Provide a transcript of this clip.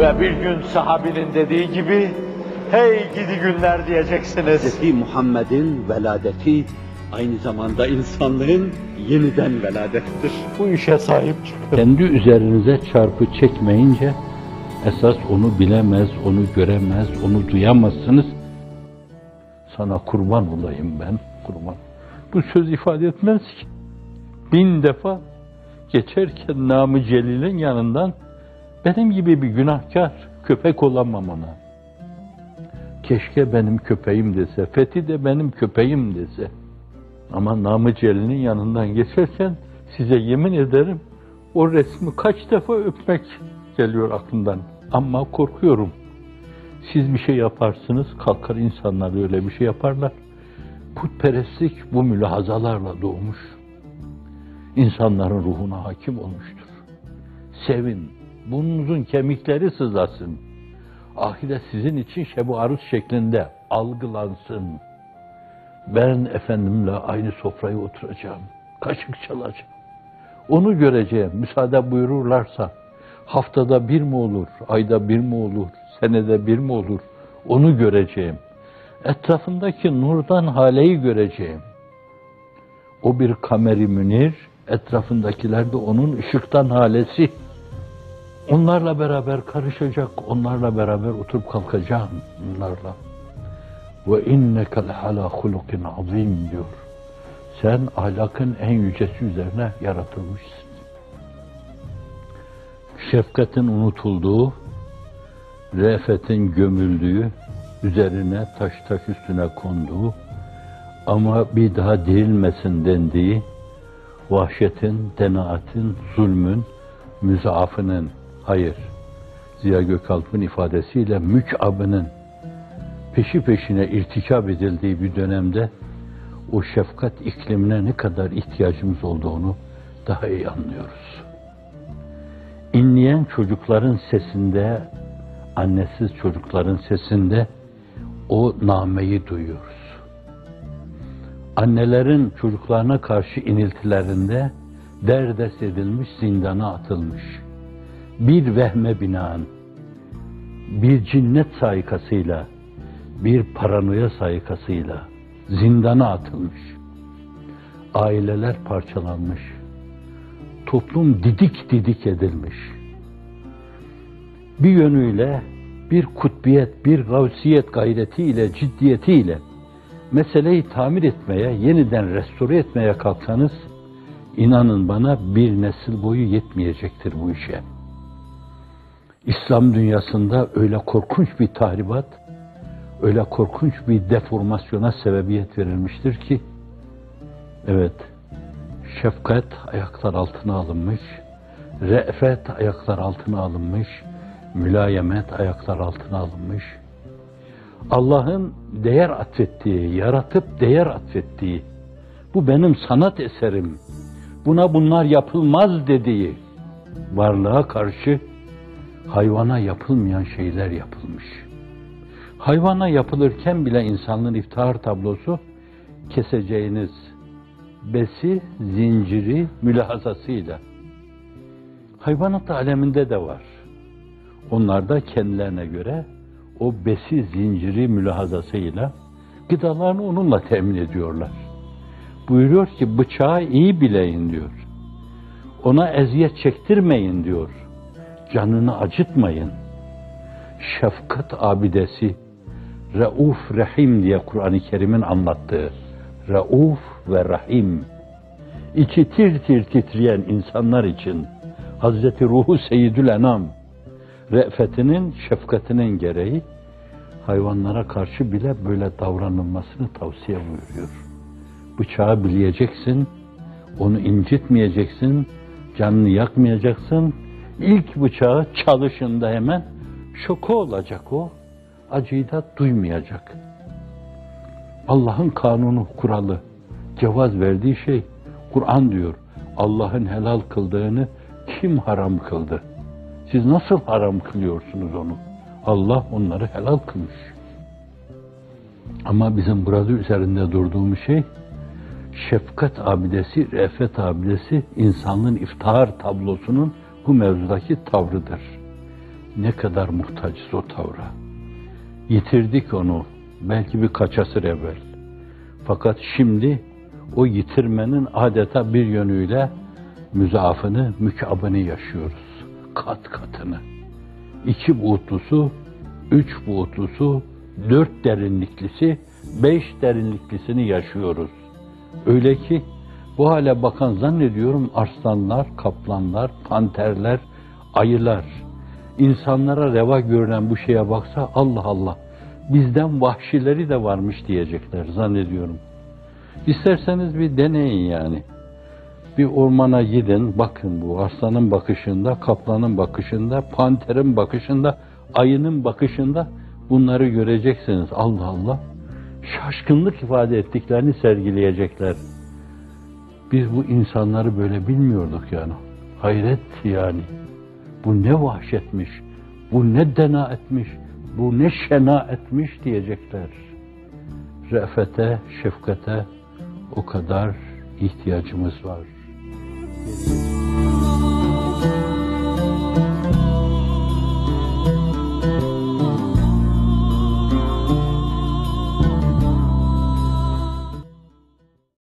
Ve bir gün sahabinin dediği gibi, hey gidi günler diyeceksiniz. Hz. Muhammed'in veladeti aynı zamanda insanlığın yeniden veladettir. Bu işe sahip çıkın. Kendi üzerinize çarpı çekmeyince esas onu bilemez, onu göremez, onu duyamazsınız. Sana kurban olayım ben, kurban. Bu söz ifade etmez ki. Bin defa geçerken namı Celil'in yanından benim gibi bir günahkar köpek olamam ona. Keşke benim köpeğim dese, Fethi de benim köpeğim dese. Ama namı Celil'in yanından geçerken size yemin ederim o resmi kaç defa öpmek geliyor aklımdan. Ama korkuyorum. Siz bir şey yaparsınız, kalkar insanlar öyle bir şey yaparlar. Putperestlik bu mülahazalarla doğmuş. İnsanların ruhuna hakim olmuştur. Sevin, burnunuzun kemikleri sızlasın. Ahiret sizin için şebu aruz şeklinde algılansın. Ben efendimle aynı sofraya oturacağım. Kaşık çalacağım. Onu göreceğim. Müsaade buyururlarsa haftada bir mi olur, ayda bir mi olur, senede bir mi olur? Onu göreceğim. Etrafındaki nurdan haleyi göreceğim. O bir kameri münir, etrafındakiler de onun ışıktan halesi. Onlarla beraber karışacak, onlarla beraber oturup kalkacağım onlarla. Ve inneke lehala hulukin azim diyor. Sen ahlakın en yücesi üzerine yaratılmışsın. Şefkatin unutulduğu, re'fetin gömüldüğü, üzerine taş taş üstüne konduğu ama bir daha dirilmesin dendiği, vahşetin, denaatin, zulmün, müzaafının, hayır, Ziya Gökalp'ın ifadesiyle mükabının peşi peşine irtikap edildiği bir dönemde o şefkat iklimine ne kadar ihtiyacımız olduğunu daha iyi anlıyoruz. İnleyen çocukların sesinde, annesiz çocukların sesinde o nameyi duyuyoruz. Annelerin çocuklarına karşı iniltilerinde derdest edilmiş, zindana atılmış. Bir vehme binaen, bir cinnet saykasıyla, bir paranoya saykasıyla zindana atılmış. Aileler parçalanmış. Toplum didik didik edilmiş. Bir yönüyle bir kutbiyet, bir gavsiyet gayretiyle, ciddiyetiyle meseleyi tamir etmeye, yeniden restore etmeye kalksanız inanın bana bir nesil boyu yetmeyecektir bu işe. İslam dünyasında öyle korkunç bir tahribat, öyle korkunç bir deformasyona sebebiyet verilmiştir ki, evet, şefkat ayaklar altına alınmış, re'fet ayaklar altına alınmış, mülayemet ayaklar altına alınmış. Allah'ın değer atfettiği, yaratıp değer atfettiği, bu benim sanat eserim, buna bunlar yapılmaz dediği varlığa karşı hayvana yapılmayan şeyler yapılmış. Hayvana yapılırken bile insanlığın iftihar tablosu keseceğiniz besi, zinciri, mülahazasıyla. Hayvanat aleminde de var. Onlar da kendilerine göre o besi, zinciri, mülahazasıyla gıdalarını onunla temin ediyorlar. Buyuruyor ki bıçağı iyi bileyin diyor. Ona eziyet çektirmeyin diyor. Canını acıtmayın. Şefkat abidesi, Rauf Rahim diye Kur'an-ı Kerim'in anlattığı Rauf ve Rahim içi tir tir titreyen insanlar için Hazreti Ruhu Seyyidül Enam re'fetinin, şefkatinin gereği hayvanlara karşı bile böyle davranılmasını tavsiye buyuruyor. Bıçağı bileyeceksin, onu incitmeyeceksin, canını yakmayacaksın. İlk bıçağı çalışında hemen şoku olacak o acıyı da duymayacak. Allah'ın kanunu, kuralı, cevaz verdiği şey, Kur'an diyor, Allah'ın helal kıldığını kim haram kıldı? Siz nasıl haram kılıyorsunuz onu? Allah onları helal kılmış. Ama bizim burada üzerinde durduğumuz şey, şefkat abidesi, re'fet abidesi, insanlığın iftihar tablosunun bu mevzudaki tavrıdır. Ne kadar muhtacız o tavra. Yitirdik onu belki birkaç asır evvel. Fakat şimdi o yitirmenin adeta bir yönüyle müzaafını, mükabını yaşıyoruz. Kat katını. İki boyutlusu, üç boyutlusu, dört derinliklisi, beş derinliklisini yaşıyoruz. Öyle ki bu hale bakan zannediyorum arslanlar, kaplanlar, panterler, ayılar. İnsanlara reva görünen bu şeye baksa Allah Allah bizden vahşileri de varmış diyecekler zannediyorum. İsterseniz bir deneyin yani. Bir ormana gidin, bakın bu aslanın bakışında, kaplanın bakışında, panterin bakışında, ayının bakışında bunları göreceksiniz. Allah Allah. Şaşkınlık ifade ettiklerini sergileyecekler. Biz bu insanları böyle bilmiyorduk yani. Hayret yani. Bu ne vahşetmiş, bu ne dena etmiş, bu ne şena etmiş diyecekler. Re'fete, şefkate o kadar ihtiyacımız var.